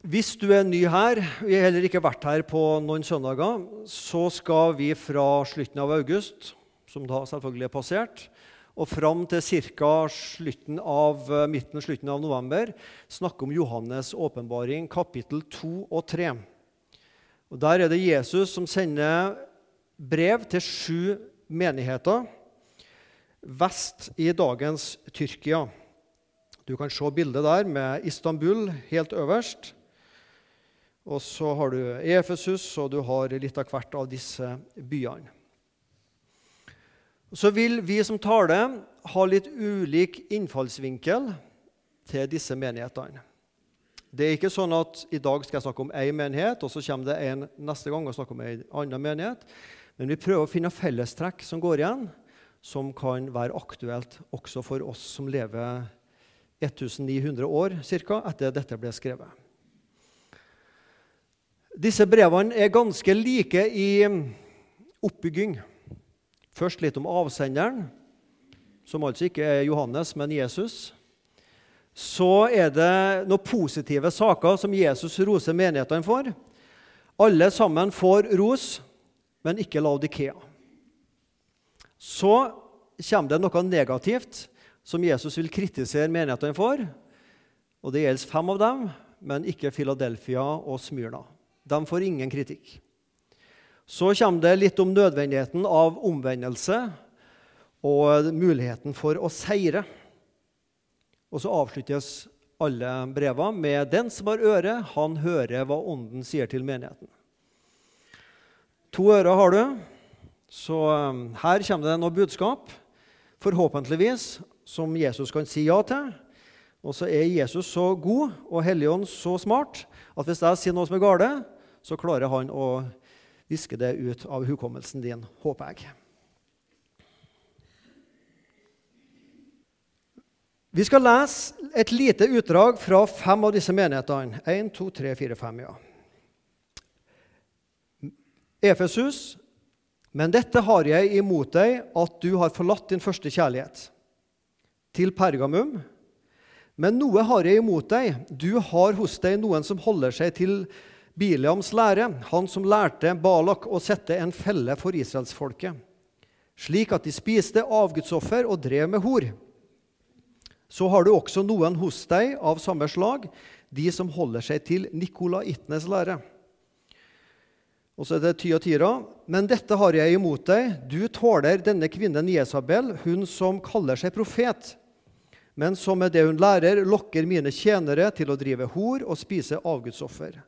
Hvis du er ny her, vi har heller ikke vært her på noen søndager, så skal vi fra slutten av august, som da selvfølgelig er passert, og fram til ca. Slutten av, midten slutten av november snakke om Johannes' åpenbaring, kapittel 2 og 3. Og Der er det Jesus som sender brev til sju menigheter vest i dagens Tyrkia. Du kan se bildet der med Istanbul helt øverst. Og så har du Efesus, og du har litt av hvert av disse byene. Så vil vi som taler, ha litt ulik innfallsvinkel til disse menighetene. Det er ikke sånn at i dag skal jeg snakke om én menighet, og så kommer det en neste gang og snakker om en annen menighet. Men vi prøver å finne fellestrekk som går igjen, som kan være aktuelt også for oss som lever 1900 år cirka, etter dette ble skrevet. Disse brevene er ganske like i oppbygging. Først litt om avsenderen, som altså ikke er Johannes, men Jesus. Så er det noen positive saker som Jesus roser menighetene for. Alle sammen får ros, men ikke Laudikea. Så kommer det noe negativt som Jesus vil kritisere menighetene for. Og Det gjelder fem av dem, men ikke Philadelphia og Smyrna. De får ingen kritikk. Så kommer det litt om nødvendigheten av omvendelse og muligheten for å seire. Og så avsluttes alle brevene med 'Den som har øre, han hører hva Ånden sier til menigheten'. To ører har du, så um, her kommer det noe budskap, forhåpentligvis, som Jesus kan si ja til. Og så er Jesus så god og Helligånd så smart at hvis jeg sier noe som er galt, så klarer han å viske det ut av hukommelsen din, håper jeg. Vi skal lese et lite utdrag fra fem av disse menighetene. 1, 2, 3, 4, 5, ja. Efesus, men dette har jeg imot deg, at du har forlatt din første kjærlighet. Til Pergamum, men noe har jeg imot deg. Du har hos deg noen som holder seg til Biliams lære, han som lærte Balak å sette en felle for israelsfolket, slik at de spiste avgudsoffer og drev med hor. Så har du også noen hos deg av samme slag, de som holder seg til nikolaittenes lære. Og så er det Ty og Tyra. Men dette har jeg imot deg. Du tåler denne kvinnen Jesabel, hun som kaller seg profet, men som med det hun lærer, lokker mine tjenere til å drive hor og spise avgudsoffer.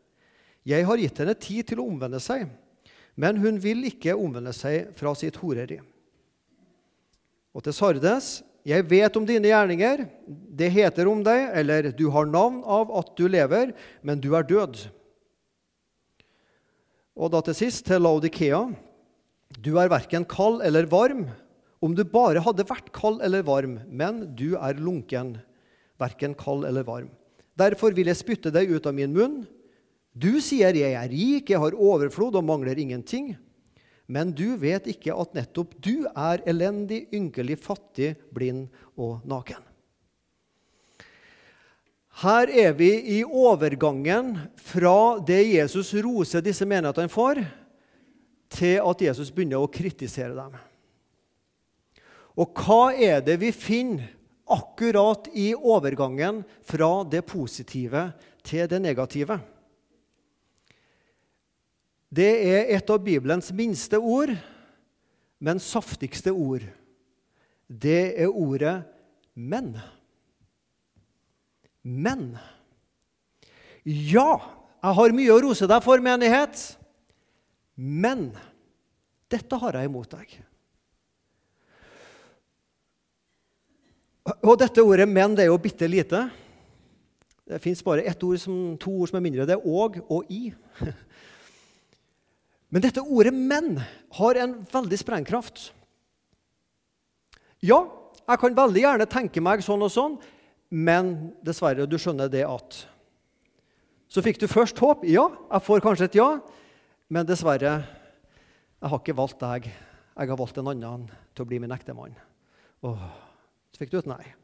Jeg har gitt henne tid til å omvende seg, men hun vil ikke omvende seg fra sitt horeri. Og til Sardes, jeg vet om dine gjerninger. Det heter om deg, eller du har navn av at du lever, men du er død. Og da til sist til Laudikea. Du er verken kald eller varm. Om du bare hadde vært kald eller varm, men du er lunken, verken kald eller varm. Derfor vil jeg spytte deg ut av min munn. Du sier 'jeg er rik, jeg har overflod og mangler ingenting'. Men du vet ikke at nettopp du er elendig, ynkelig, fattig, blind og naken. Her er vi i overgangen fra det Jesus roser disse menighetene for, til at Jesus begynner å kritisere dem. Og hva er det vi finner akkurat i overgangen fra det positive til det negative? Det er et av Bibelens minste ord, men saftigste ord. Det er ordet 'men'. Men Ja, jeg har mye å rose deg for, menighet, men dette har jeg imot deg. Og dette ordet 'men' det er jo bitte lite. Det fins bare ord som, to ord som er mindre. Det er 'og' og 'i'. Men dette ordet 'men' har en veldig sprengkraft. Ja, jeg kan veldig gjerne tenke meg sånn og sånn, men dessverre, du skjønner det at Så fikk du først håp. Ja, jeg får kanskje et ja, men dessverre, jeg har ikke valgt deg. Jeg har valgt en annen til å bli min ektemann. Så fikk du et nei.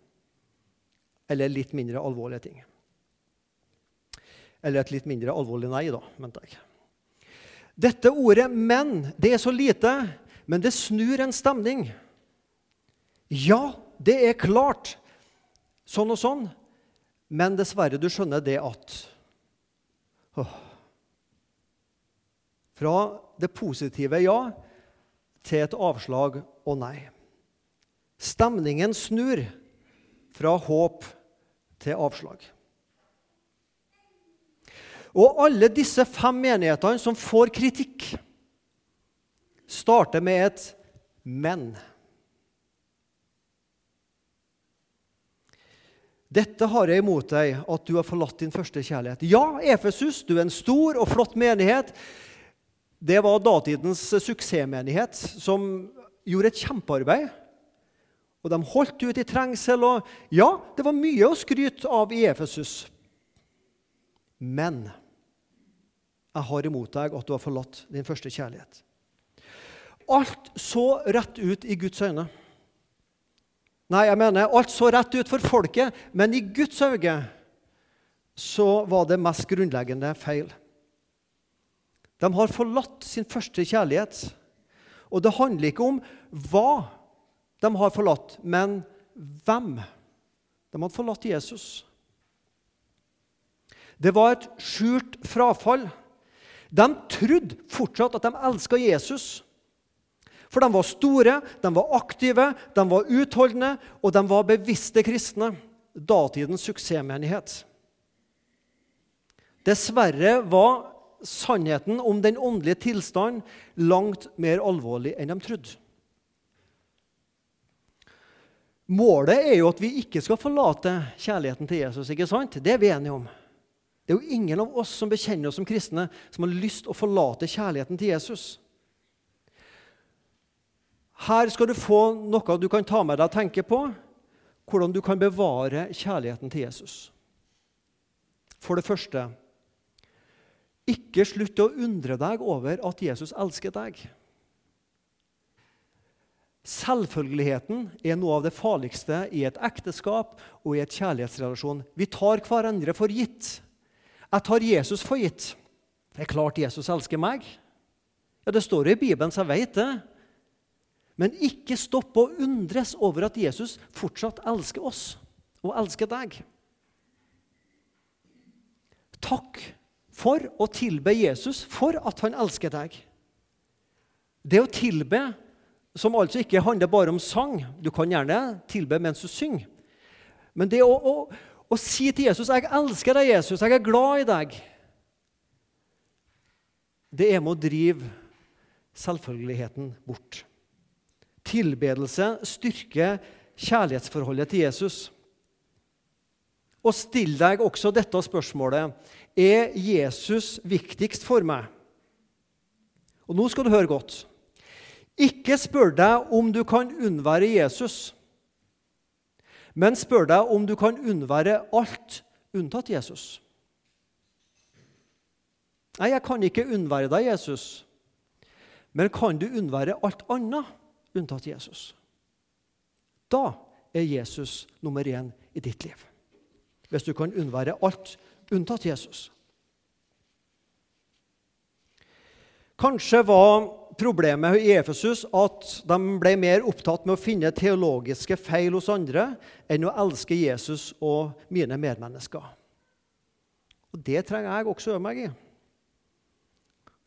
Eller litt mindre alvorlige ting. Eller et litt mindre alvorlig nei, da, mente jeg. Dette ordet 'men' det er så lite, men det snur en stemning. Ja, det er klart, sånn og sånn, men dessverre, du skjønner det at åh, Fra det positive ja til et avslag og nei. Stemningen snur fra håp til avslag. Og alle disse fem menighetene som får kritikk, starter med et 'men'. Dette har jeg imot deg, at du har forlatt din første kjærlighet. Ja, Efesus, du er en stor og flott menighet. Det var datidens suksessmenighet som gjorde et kjempearbeid. Og de holdt ut i trengsel. og Ja, det var mye å skryte av i Efesus. Men jeg har imot deg at du har forlatt din første kjærlighet. Alt så rett ut i Guds øyne. Nei, jeg mener alt så rett ut for folket, men i Guds øyne så var det mest grunnleggende feil. De har forlatt sin første kjærlighet. Og det handler ikke om hva de har forlatt, men hvem. De hadde forlatt Jesus. Det var et skjult frafall. De trodde fortsatt at de elska Jesus. For de var store, de var aktive, de var utholdende, og de var bevisste kristne. Datidens suksessmenighet. Dessverre var sannheten om den åndelige tilstanden langt mer alvorlig enn de trodde. Målet er jo at vi ikke skal forlate kjærligheten til Jesus. ikke sant? Det er vi enige om. Det er jo ingen av oss som bekjenner oss som kristne, som har lyst å forlate kjærligheten til Jesus. Her skal du få noe du kan ta med deg og tenke på. Hvordan du kan bevare kjærligheten til Jesus. For det første ikke slutt å undre deg over at Jesus elsker deg. Selvfølgeligheten er noe av det farligste i et ekteskap og i et kjærlighetsrelasjon. Vi tar hverandre for gitt. Jeg tar Jesus for gitt. Det er klart Jesus elsker meg. Ja, Det står jo i Bibelen, så jeg vet det. Men ikke stopp å undres over at Jesus fortsatt elsker oss og elsker deg. Takk for å tilbe Jesus for at han elsker deg. Det å tilbe, som altså ikke handler bare om sang Du kan gjerne tilbe mens du synger. Men det å, å, og si til Jesus 'Jeg elsker deg, Jesus. Jeg er glad i deg', det er med å drive selvfølgeligheten bort. Tilbedelse styrker kjærlighetsforholdet til Jesus. Og still deg også dette spørsmålet Er Jesus viktigst for meg? Og nå skal du høre godt. Ikke spør deg om du kan unnvære Jesus. Men spør deg om du kan unnvære alt unntatt Jesus. Nei, jeg kan ikke unnvære deg, Jesus. Men kan du unnvære alt annet unntatt Jesus? Da er Jesus nummer én i ditt liv. Hvis du kan unnvære alt unntatt Jesus. Kanskje var problemet i Efesus at de ble mer opptatt med å finne teologiske feil hos andre enn å elske Jesus og mine medmennesker. Og Det trenger jeg også øve meg i.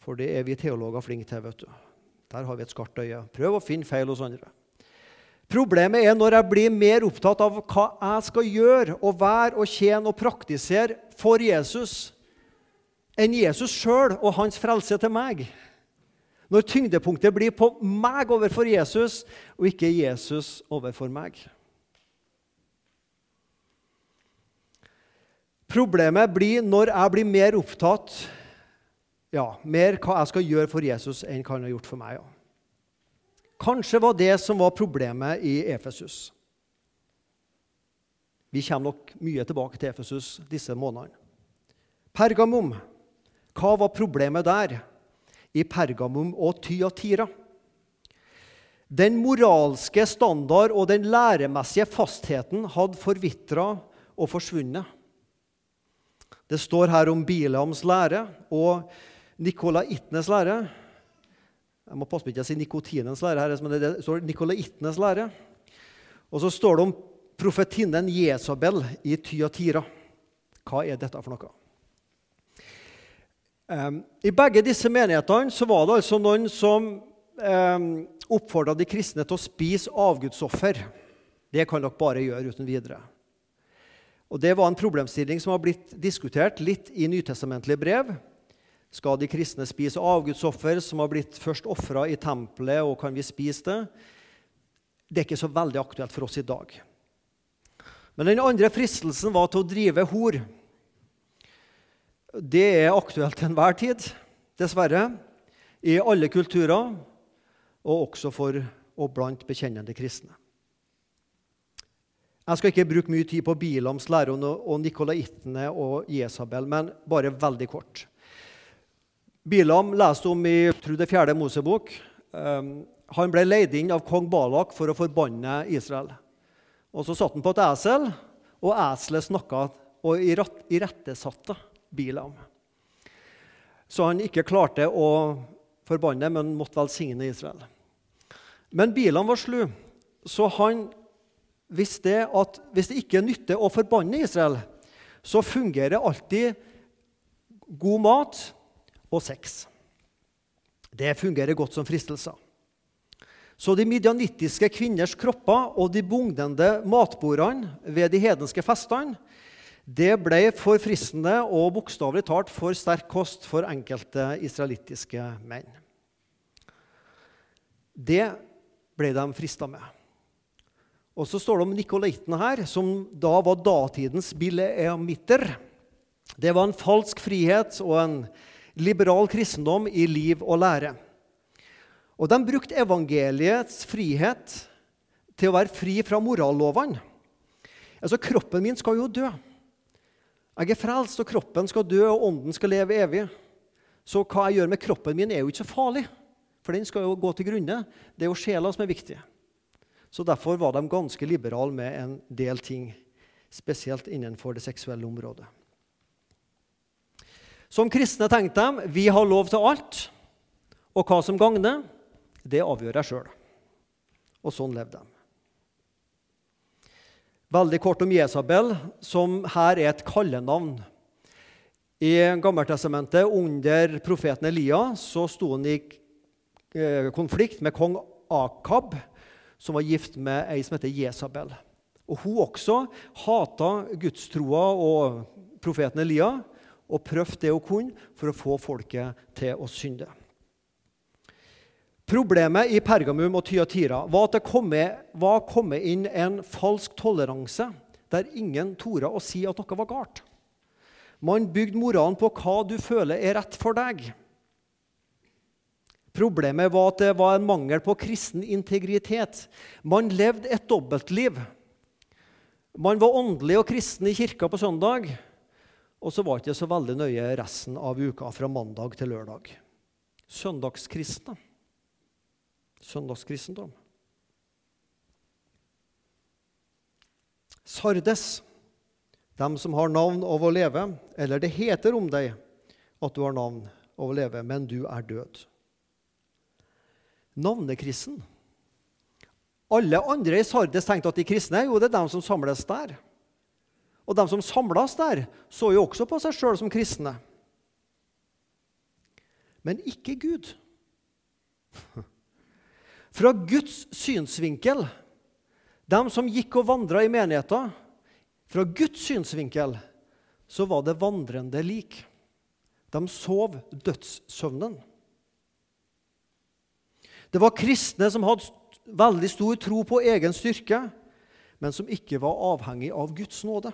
For det er vi teologer flinke til. vet du. Der har vi et skarpt øye. Prøv å finne feil hos andre. Problemet er når jeg blir mer opptatt av hva jeg skal gjøre og være og tjene og praktisere for Jesus, enn Jesus sjøl og hans frelse til meg. Når tyngdepunktet blir på meg overfor Jesus, og ikke Jesus overfor meg. Problemet blir når jeg blir mer opptatt ja, mer hva jeg skal gjøre for Jesus, enn hva han har gjort for meg. Ja. Kanskje var det som var problemet i Efesus. Vi kommer nok mye tilbake til Efesus disse månedene. Pergamum, hva var problemet der? I Pergamum og Tyatira. Den moralske standard og den læremessige fastheten hadde forvitra og forsvunnet. Det står her om Bilams lære og Nikolaittenes lære. Jeg må passe på ikke å si nikotinens lære her, men det står Nikolaittenes lære. Og så står det om profetinnen Jesabel i Tyatira. Hva er dette for noe? Um, I begge disse menighetene så var det altså noen som um, oppfordra de kristne til å spise avgudsoffer. Det kan dere bare gjøre uten videre. Og Det var en problemstilling som har blitt diskutert litt i nytestamentlige brev. Skal de kristne spise avgudsoffer som har blitt først ofra i tempelet, og kan vi spise det? Det er ikke så veldig aktuelt for oss i dag. Men den andre fristelsen var til å drive hor. Det er aktuelt til enhver tid, dessverre, i alle kulturer, og også for og blant bekjennende kristne. Jeg skal ikke bruke mye tid på Bilams lære og nikolaitene og Jesabel, men bare veldig kort. Bilam leste om i tror det fjerde Mosebok. Um, han ble leid inn av kong Balak for å forbanne Israel. Og Så satt han på et esel, og eselet snakka og irettesatte Bilam. Så han ikke klarte å forbanne, men måtte velsigne Israel. Men Bilam var slu, så han visste at, hvis det ikke nytter å forbanne Israel, så fungerer alltid god mat og sex. Det fungerer godt som fristelser. Så de midjanittiske kvinners kropper og de bugnende matbordene ved de hedenske festene det ble for fristende og bokstavelig talt for sterk kost for enkelte israelittiske menn. Det ble de frista med. Og så står det om nikolaitene her, som da var datidens bileamitter. Det var en falsk frihet og en liberal kristendom i liv og lære. Og de brukte evangeliets frihet til å være fri fra morallovene. Altså, kroppen min skal jo dø. Jeg er frelst, og kroppen skal dø, og ånden skal leve evig. Så hva jeg gjør med kroppen min, er jo ikke så farlig, for den skal jo gå til grunne. Det er jo sjela som er viktig. Så Derfor var de ganske liberale med en del ting, spesielt innenfor det seksuelle området. Som kristne tenkte de vi har lov til alt, og hva som gagner, det avgjør jeg sjøl. Og sånn levde de. Veldig kort om Jesabel, som her er et kallenavn. I Gammeltestamentet, under profeten Elia, så sto han i eh, konflikt med kong Akab som var gift med ei som heter Jesabel. Og Hun også hata gudstroa og profeten Elia og prøvde det hun kunne for å få folket til å synde. Problemet i Pergamum og Tyatira var at det var kommet inn en falsk toleranse der ingen torde å si at noe var galt. Man bygde moralen på hva du føler er rett for deg. Problemet var at det var en mangel på kristen integritet. Man levde et dobbeltliv. Man var åndelig og kristen i kirka på søndag, og så var det ikke så veldig nøye resten av uka fra mandag til lørdag. Søndagskristne. Søndagskristendom. Sardes, dem som har navn av å leve, eller det heter om deg at du har navn av å leve, men du er død navnekristen. Alle andre i Sardes tenkte at de kristne jo, det er dem som samles der. Og de som samles der, så jo også på seg sjøl som kristne. Men ikke Gud. Fra Guds synsvinkel, de som gikk og vandra i menigheten, Fra Guds synsvinkel så var det vandrende lik. De sov dødssøvnen. Det var kristne som hadde veldig stor tro på egen styrke, men som ikke var avhengig av Guds nåde.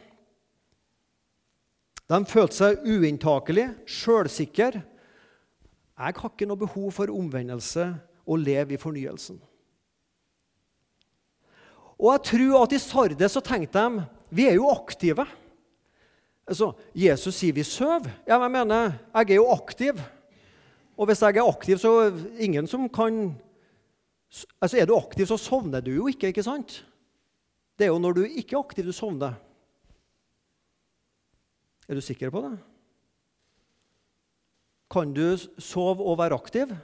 De følte seg uinntakelige, sjølsikre. Jeg har ikke noe behov for omvendelse og leve i fornyelsen. Og jeg tror at i Sardes så tenkte de vi er jo aktive. Altså, Jesus sier vi sover. Ja, jeg mener, jeg er jo aktiv. Og hvis jeg er aktiv, så er ingen som kan Altså, Er du aktiv, så sovner du jo ikke. ikke sant? Det er jo når du ikke er aktiv, du sovner. Er du sikker på det? Kan du sove og være aktiv?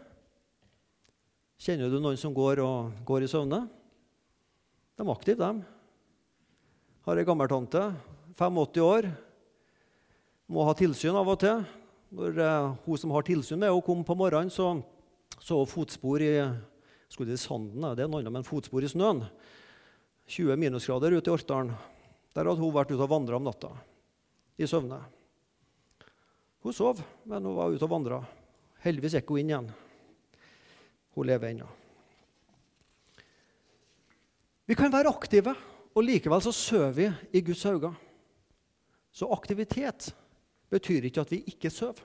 Kjenner du noen som går, og, går i søvne? De er aktive, de. Har ei gammeltante, 85 år, må ha tilsyn av og til. Når eh, hun som har tilsyn med henne, kom på morgenen, så så hun fotspor i skulle det sanden, det er noe annet, men fotspor i snøen. 20 minusgrader ute i Orkdalen. Der hadde hun vært ute og vandra om natta i søvne. Hun sov, men hun var ute og vandra. Heldigvis gikk hun inn igjen. Hun lever ennå. Vi kan være aktive, og likevel så sover vi i Guds øyne. Så aktivitet betyr ikke at vi ikke sover.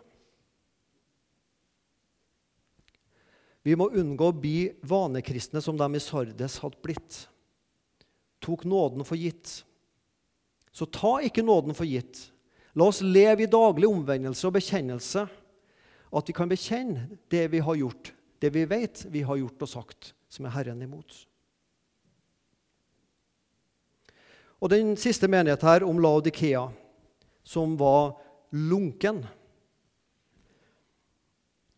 Vi må unngå å bli vanekristne som de i Sardes hadde blitt. Tok nåden for gitt. Så ta ikke nåden for gitt. La oss leve i daglig omvendelse og bekjennelse. At vi kan bekjenne det vi har gjort, det vi vet vi har gjort og sagt, som er Herren imot. Og Den siste menighet her om Laodikea, som var lunken.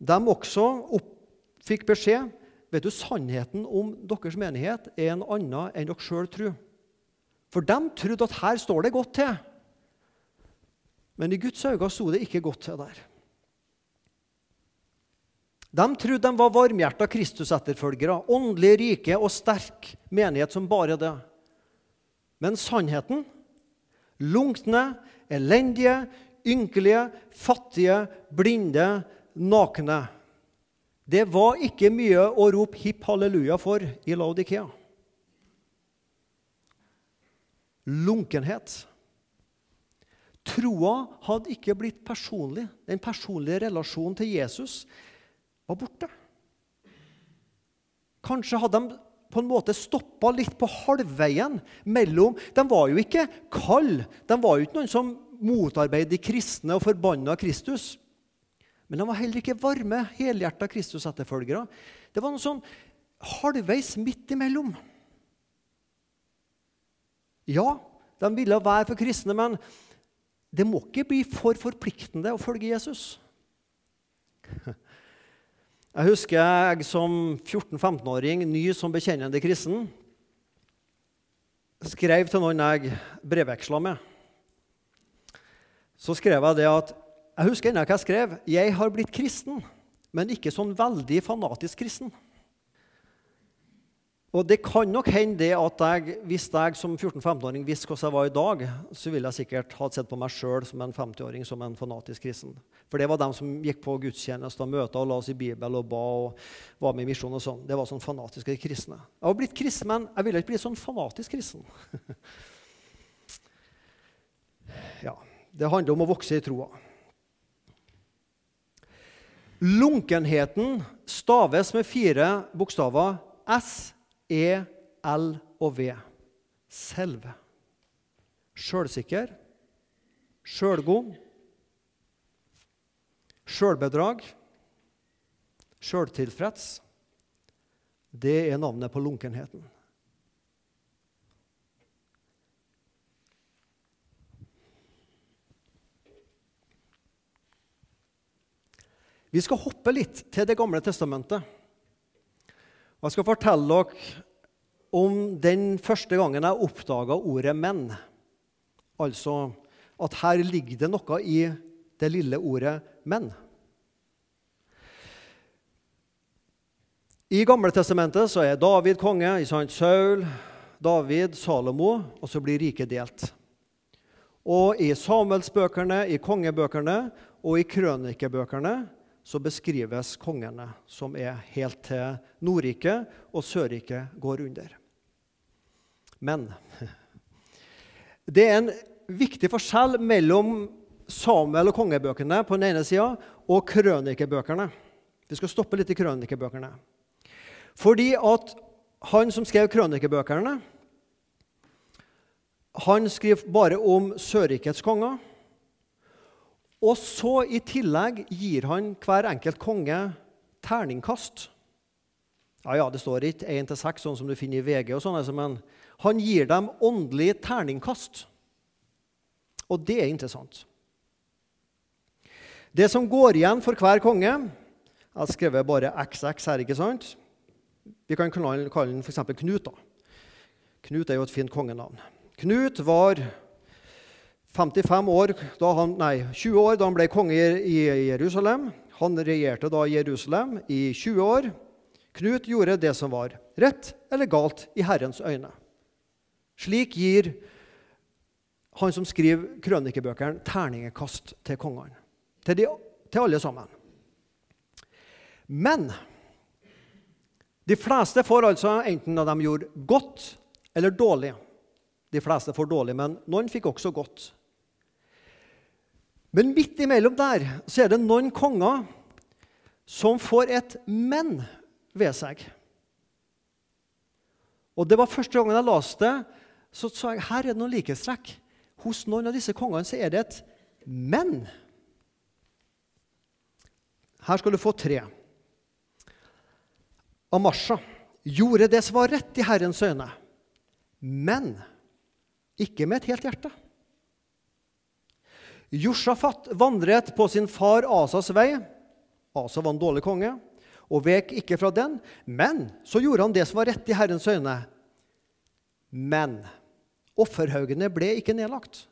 De også opp, fikk beskjed vet du, sannheten om deres menighet er en annen enn dere sjøl tror. For de trodde at her står det godt til. Men i Guds øyne sto det ikke godt til der. De trodde de var varmhjerta Kristus-etterfølgere, åndelig rike og sterk menighet som bare det. Men sannheten lunkne, elendige, ynkelige, fattige, blinde, nakne. Det var ikke mye å rope hipp halleluja for i Laudikea. Lunkenhet. Troa hadde ikke blitt personlig. Den personlige relasjonen til Jesus var borte. Kanskje hadde de på en måte stoppa litt på halvveien mellom De var jo ikke kalde. De var jo ikke noen som motarbeidet de kristne og forbanna Kristus. Men de var heller ikke varme, helhjerta Kristus-etterfølgere. Det var noe sånn halvveis midt imellom. Ja, de ville være for kristne, men det må ikke bli for forpliktende å følge Jesus. Jeg husker jeg som 14-15-åring, ny som bekjennende kristen, skrev til noen jeg brevveksla med. Så skrev jeg det at jeg husker ennå hva jeg skrev. Jeg har blitt kristen, men ikke sånn veldig fanatisk kristen. Og det kan nok hende det at jeg, hvis jeg som 14-15-åring visste hvordan jeg var i dag, så ville jeg sikkert ha sett på meg sjøl som en 50-åring som en fanatisk kristen. For det var dem som gikk på gudstjenester og møter og la oss i Bibelen og ba og var med i misjon og sånn. Det var sånn fanatiske kristne. Jeg har blitt kristen, men jeg ville ikke bli sånn fanatisk kristen. ja, Det handler om å vokse i troa. Lunkenheten staves med fire bokstaver S, E, L og V. Selv. Sjølsikker, sjølgod, sjølbedrag, sjøltilfreds. Det er navnet på lunkenheten. Vi skal hoppe litt til Det gamle testamentet. Og jeg skal fortelle dere om den første gangen jeg oppdaga ordet 'menn'. Altså at her ligger det noe i det lille ordet 'menn'. I Gamle testamentet så er David konge, Saul, David, Salomo, og så blir riket delt. Og i Samuelsbøkene, i kongebøkene og i krønikebøkene så beskrives kongene, som er helt til Nordriket og Sørriket går under. Men det er en viktig forskjell mellom Samuel og kongebøkene på den ene sida og krønikebøkene. Vi skal stoppe litt i krønikebøkene. Fordi at han som skrev krønikebøkene, han skriver bare om Sørrikets konger. Og så i tillegg gir han hver enkelt konge terningkast. Ja, ja, Det står ikke 1 til 6, sånn som du finner i VG, og sånn, altså, men han gir dem åndelig terningkast. Og det er interessant. Det som går igjen for hver konge Jeg har skrevet bare XX her, ikke sant? Vi kan kalle den f.eks. Knut. da. Knut er jo et fint kongenavn. Knut var 55 år, han, nei, 20 år da han ble konge i Jerusalem. Han regjerte da Jerusalem i 20 år. Knut gjorde det som var rett eller galt i Herrens øyne. Slik gir han som skriver krønikebøkene, terningekast til kongene. Til, de, til alle sammen. Men de fleste får altså enten at de gjorde godt eller dårlig. De fleste får dårlig, men noen fikk også godt. Men midt imellom der så er det noen konger som får et men ved seg. Og det var Første gangen jeg leste det, så sa jeg her er det noen likhetstrekk. Hos noen av disse kongene så er det et men. Her skal du få tre. Amasha gjorde det som var rett i Herrens øyne, men ikke med et helt hjerte. Josjafat vandret på sin far Asas vei. Asa var en dårlig konge og vek ikke fra den. Men så gjorde han det som var rett i Herrens øyne. Men offerhaugene ble ikke nedlagt,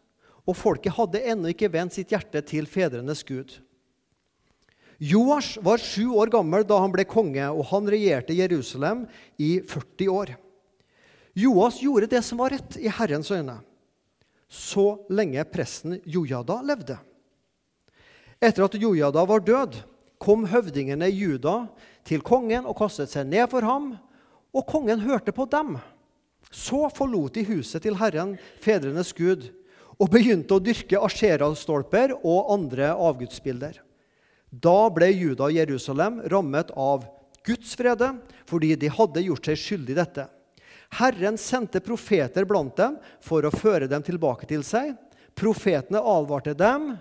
og folket hadde ennå ikke vendt sitt hjerte til fedrenes Gud. Joash var sju år gammel da han ble konge, og han regjerte Jerusalem i 40 år. Joas gjorde det som var rett i Herrens øyne så lenge presten Jojada levde. Etter at Jojada var død, kom høvdingene i Juda til kongen og kastet seg ned for ham, og kongen hørte på dem. Så forlot de huset til Herren, fedrenes Gud, og begynte å dyrke asherastolper og andre avgudsbilder. Da ble Juda og Jerusalem rammet av Guds frede fordi de hadde gjort seg skyldig i dette. Herren sendte profeter blant dem for å føre dem tilbake til seg. Profetene advarte dem,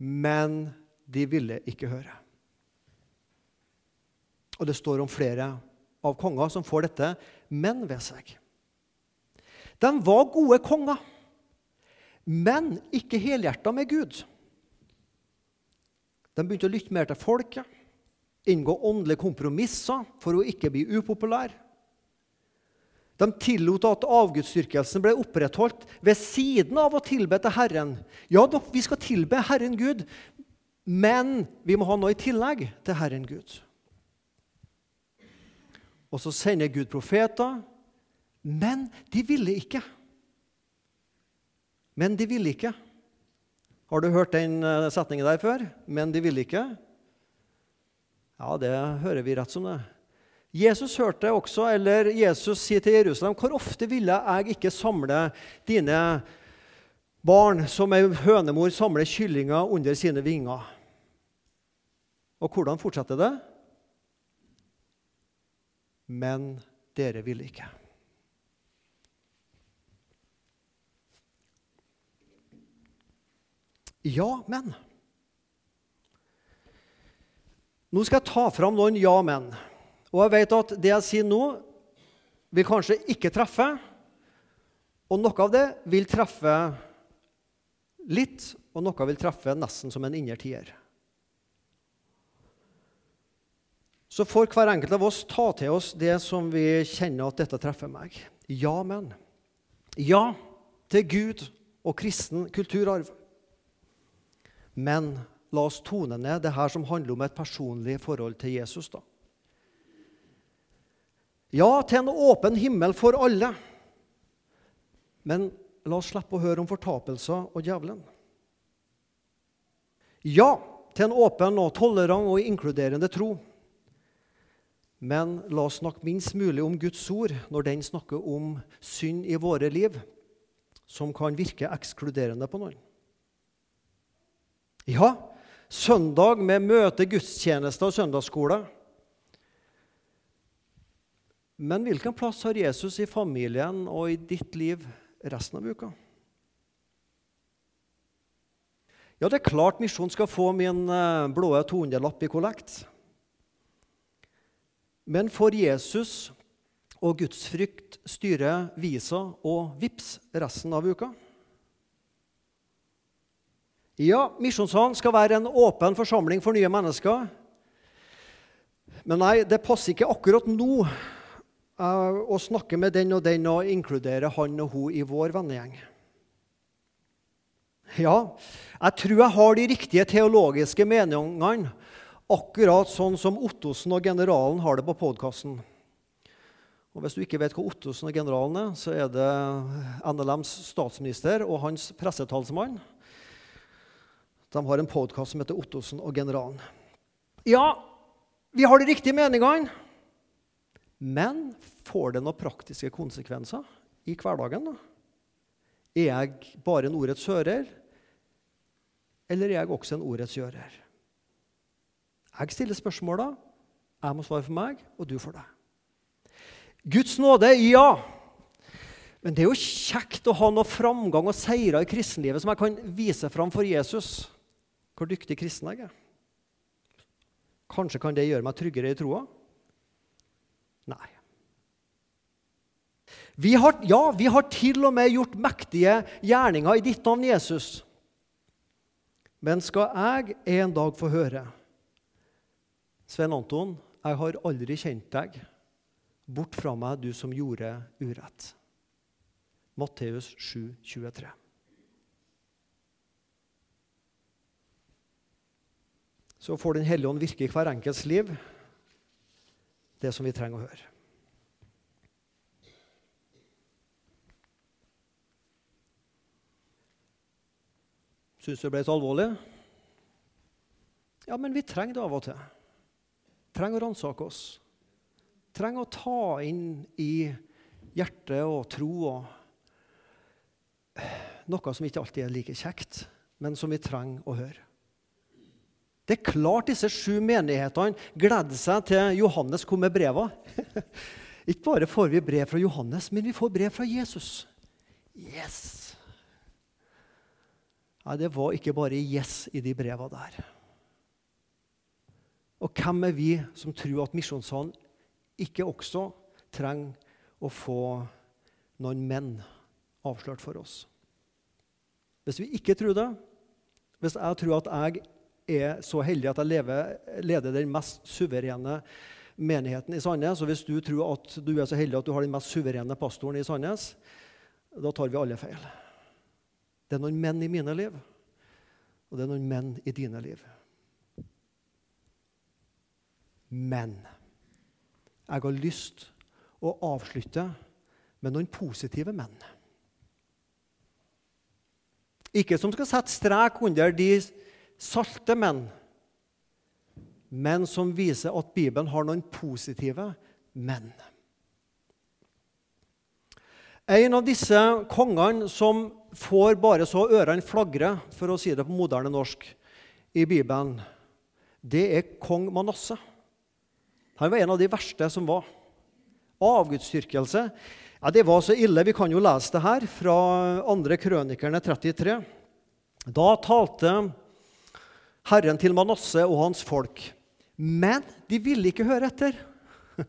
men de ville ikke høre. Og det står om flere av konger som får dette men ved seg. De var gode konger, men ikke helhjerta med Gud. De begynte å lytte mer til folket, inngå åndelige kompromisser for å ikke bli upopulær. De tillot at avgudsdyrkelsen ble opprettholdt ved siden av å tilbe til Herren. Ja, vi skal tilbe Herren Gud, men vi må ha noe i tillegg til Herren Gud. Og så sender Gud profeter, men de ville ikke. Men de ville ikke. Har du hørt den eh, setningen der før? Men de ville ikke? Ja, det hører vi rett som det. Jesus hørte også, eller Jesus sier til Jerusalem, hvor ofte ville jeg ikke samle dine barn som ei hønemor samler kyllinger under sine vinger? Og hvordan fortsetter det? Men dere ville ikke. Ja, men. Nå skal jeg ta fram noen ja, men. Og jeg vet at det jeg sier nå, vil kanskje ikke treffe. Og noe av det vil treffe litt, og noe vil treffe nesten som en innertier. Så får hver enkelt av oss ta til oss det som vi kjenner at dette treffer meg. Ja, men. Ja til Gud og kristen kulturarv. Men la oss tone ned det her som handler om et personlig forhold til Jesus. da. Ja, til en åpen himmel for alle. Men la oss slippe å høre om fortapelser og djevelen. Ja, til en åpen og tolerant og inkluderende tro. Men la oss snakke minst mulig om Guds ord når den snakker om synd i våre liv, som kan virke ekskluderende på noen. Ja, søndag med møte, gudstjeneste og søndagsskole men hvilken plass har Jesus i familien og i ditt liv resten av uka? Ja, det er klart Misjon skal få min eh, blå 200-lapp i kollekt. Men får Jesus og gudsfrykt styre Visa og VIPS resten av uka? Ja, Misjonssalen skal være en åpen forsamling for nye mennesker. Men nei, det passer ikke akkurat nå uh, å snakke med den og den og inkludere han og hun i vår vennegjeng. Ja, jeg tror jeg har de riktige teologiske meningene, akkurat sånn som Ottosen og generalen har det på podkasten. Og Hvis du ikke vet hva Ottosen og generalen er, så er det NLMs statsminister og hans pressetalsmann. De har en podkast som heter Ottosen og generalen. Ja, vi har de riktige meningene, men får det noen praktiske konsekvenser i hverdagen? da? Er jeg bare en ordets hører, eller er jeg også en ordets gjører? Jeg stiller spørsmåla, jeg må svare for meg, og du for deg. Guds nåde, ja. Men det er jo kjekt å ha noe framgang og seirer i kristenlivet som jeg kan vise fram for Jesus. Hvor dyktig kristen jeg er. Kanskje kan det gjøre meg tryggere i troa? Nei. Vi har, ja, vi har til og med gjort mektige gjerninger i ditt navn, Jesus. Men skal jeg en dag få høre Svein Anton, jeg har aldri kjent deg. Bort fra meg, du som gjorde urett. Matteus 7, 23. Så får Den hellige ånd virke i hver enkelts liv, det som vi trenger å høre. Syns du det ble så alvorlig? Ja, men vi trenger det av og til. Trenger å ransake oss. Trenger å ta inn i hjertet og tro noe som ikke alltid er like kjekt, men som vi trenger å høre. Det er klart disse sju menighetene gledde seg til Johannes kom med brevene. ikke bare får vi brev fra Johannes, men vi får brev fra Jesus. Yes! Nei, det var ikke bare yes i de breva der. Og hvem er vi som tror at Misjonssalen ikke også trenger å få noen menn avslørt for oss? Hvis vi ikke tror det, hvis jeg tror at jeg er så heldig at jeg lever, leder den mest suverene menigheten i Sandnes, og hvis du tror at du er så heldig at du har den mest suverene pastoren i Sandnes, da tar vi alle feil. Det er noen menn i mine liv, og det er noen menn i dine liv. Men jeg har lyst å avslutte med noen positive menn. Ikke som skal sette strek under de salte menn, men som viser at Bibelen har noen positive menn. En av disse kongene som får bare så ørene flagre, for å si det på moderne norsk, i Bibelen, det er kong Manasseh. Han var en av de verste som var. Avgudsdyrkelse ja, det var så ille. Vi kan jo lese det her fra 2. Krønikerne 33. Da talte Herren til Manasseh og hans folk. Men de ville ikke høre etter.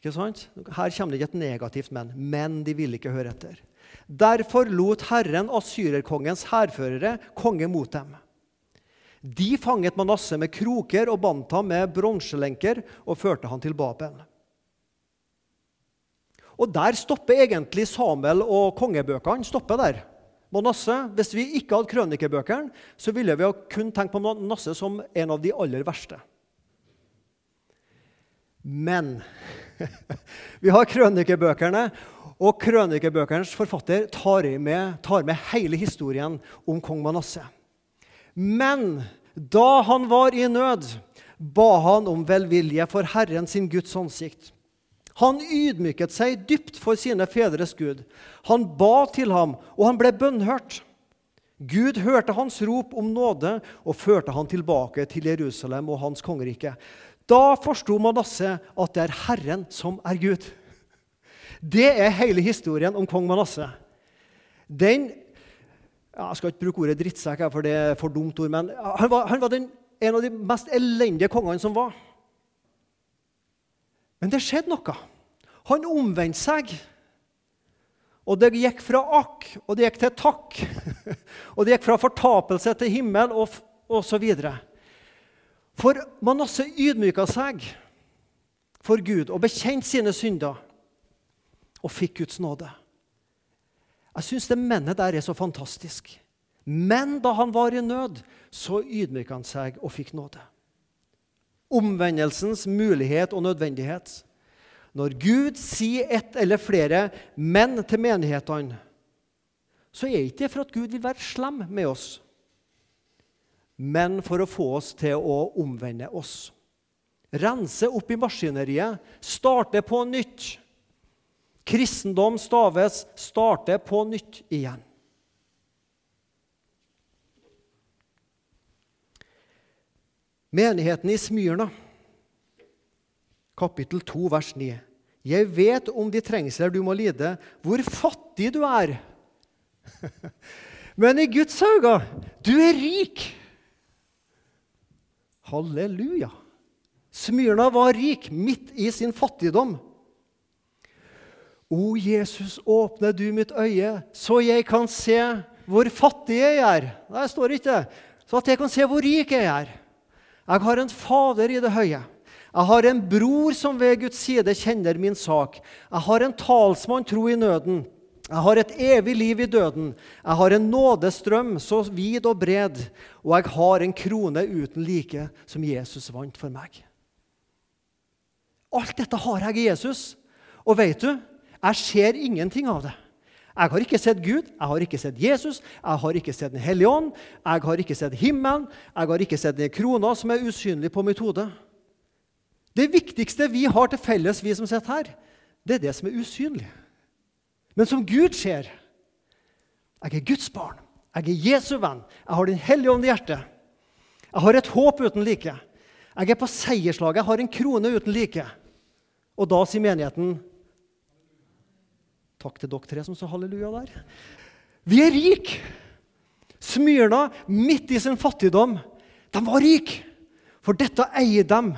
Ikke sant? Her kommer det ikke et negativt men. Men de ville ikke høre etter. Derfor lot Herren asyrerkongens hærførere konge mot dem. De fanget Manasseh med kroker og bandt ham med bronselenker og førte han til Babel. Og Der stopper egentlig Samuel og kongebøkene. stopper der. Manasseh, Hvis vi ikke hadde krønikebøkene, så ville vi kun tenkt på Manasse som en av de aller verste. Men vi har krønikebøkene, og krønikebøkenes forfatter tar med, tar med hele historien om kong Manasse. Men da han var i nød, ba han om velvilje for Herren sin Guds ansikt. Han ydmyket seg dypt for sine fedres Gud. Han ba til ham, og han ble bønnhørt. Gud hørte hans rop om nåde og førte han tilbake til Jerusalem og hans kongerike. Da forsto Manasseh at det er Herren som er Gud. Det er hele historien om kong Manasseh. Den Jeg skal ikke bruke ordet drittsekk, for det er for dumt ord, men han var, han var den, en av de mest elendige kongene som var. Men det skjedde noe. Han omvendte seg. Og det gikk fra akk, og det gikk til takk. og det gikk fra fortapelse til himmel, og, og så videre. For Manasseh ydmyka seg for Gud og bekjente sine synder og fikk Guds nåde. Jeg syns det mennet der er så fantastisk. Men da han var i nød, så ydmyka han seg og fikk nåde. Omvendelsens mulighet og nødvendighet. Når Gud sier ett eller flere menn til menighetene, så er ikke det for at Gud vil være slem med oss, men for å få oss til å omvende oss. Rense opp i maskineriet, starte på nytt. Kristendom staves 'starte på nytt' igjen. Menigheten i Smyrna kapittel 2, vers 9. Jeg vet om de trengsler du må lide, hvor fattig du er. Men i Guds øyne, du er rik. Halleluja. Smyrna var rik midt i sin fattigdom. O Jesus, åpne du mitt øye, så jeg kan se hvor fattig jeg er. Det står ikke Så at jeg kan se hvor rik jeg er. Jeg har en Fader i det høye. Jeg har en bror som ved Guds side kjenner min sak. Jeg har en talsmann tro i nøden. Jeg har et evig liv i døden. Jeg har en nådestrøm så vid og bred, og jeg har en krone uten like som Jesus vant for meg. Alt dette har jeg i Jesus. Og vet du, jeg ser ingenting av det. Jeg har ikke sett Gud, jeg har ikke sett Jesus, jeg har ikke sett Den hellige ånd, jeg har ikke sett himmelen, jeg har ikke sett den krona som er usynlig på mitt hode. Det viktigste vi har til felles, vi som sitter her, det er det som er usynlig. Men som Gud ser. Jeg er Guds barn. Jeg er Jesu venn. Jeg har Den hellige ånd i hjertet. Jeg har et håp uten like. Jeg er på seierslaget. Jeg har en krone uten like. Og da sier menigheten Takk til dere tre som sa halleluja der. Vi er rike! Smyrna, midt i sin fattigdom, de var rike! For dette eier dem.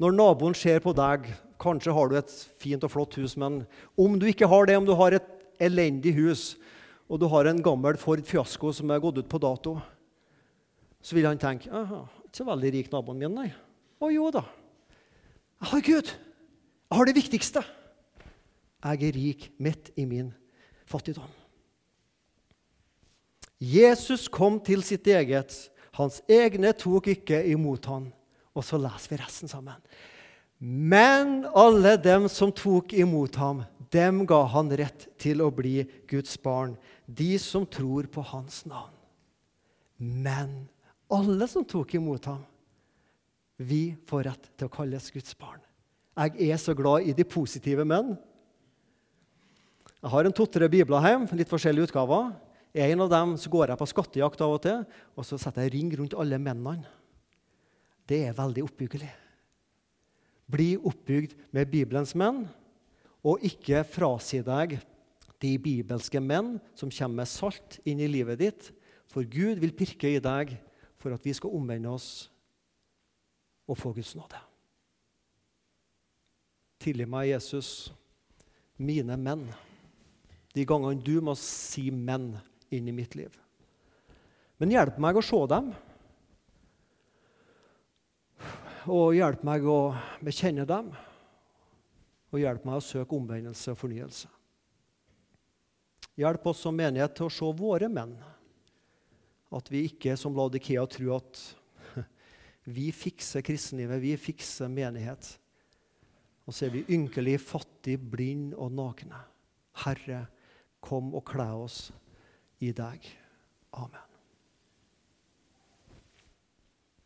Når naboen ser på deg Kanskje har du et fint og flott hus, men om du ikke har det, om du har et elendig hus, og du har en gammel Ford Fiasko som er gått ut på dato, så vil han tenke aha, ikke så veldig rik naboen min, nei. Å jo da. Jeg har Gud. Jeg har det viktigste. Jeg er rik midt i min fattigdom. Jesus kom til sitt eget. Hans egne tok ikke imot ham. Og så leser vi resten sammen. Men alle dem som tok imot ham, dem ga han rett til å bli Guds barn, de som tror på hans navn. Men alle som tok imot ham, vi får rett til å kalles Guds barn. Jeg er så glad i de positive menn. Jeg har en to-tre bibler hjemme, litt forskjellige utgaver. En av dem så går jeg på skattejakt av og til, og så setter jeg ring rundt alle mennene. Det er veldig oppbyggelig. Bli oppbygd med Bibelens menn, og ikke frasi deg de bibelske menn som kommer med salt inn i livet ditt. For Gud vil pirke i deg for at vi skal omvende oss og få Guds nåde. Tilgi meg, Jesus, mine menn, de gangene du må si 'men' inn i mitt liv. Men hjelp meg å se dem og hjelp meg å bekjenne dem. Og hjelp meg å søke omvendelse og fornyelse. Hjelp oss som menighet til å se våre menn. At vi ikke som Laudikea tror at vi fikser kristenlivet, vi fikser menighet. Og så er vi ynkelig, fattig, blind og nakne. Herre, kom og kle oss i deg. Amen.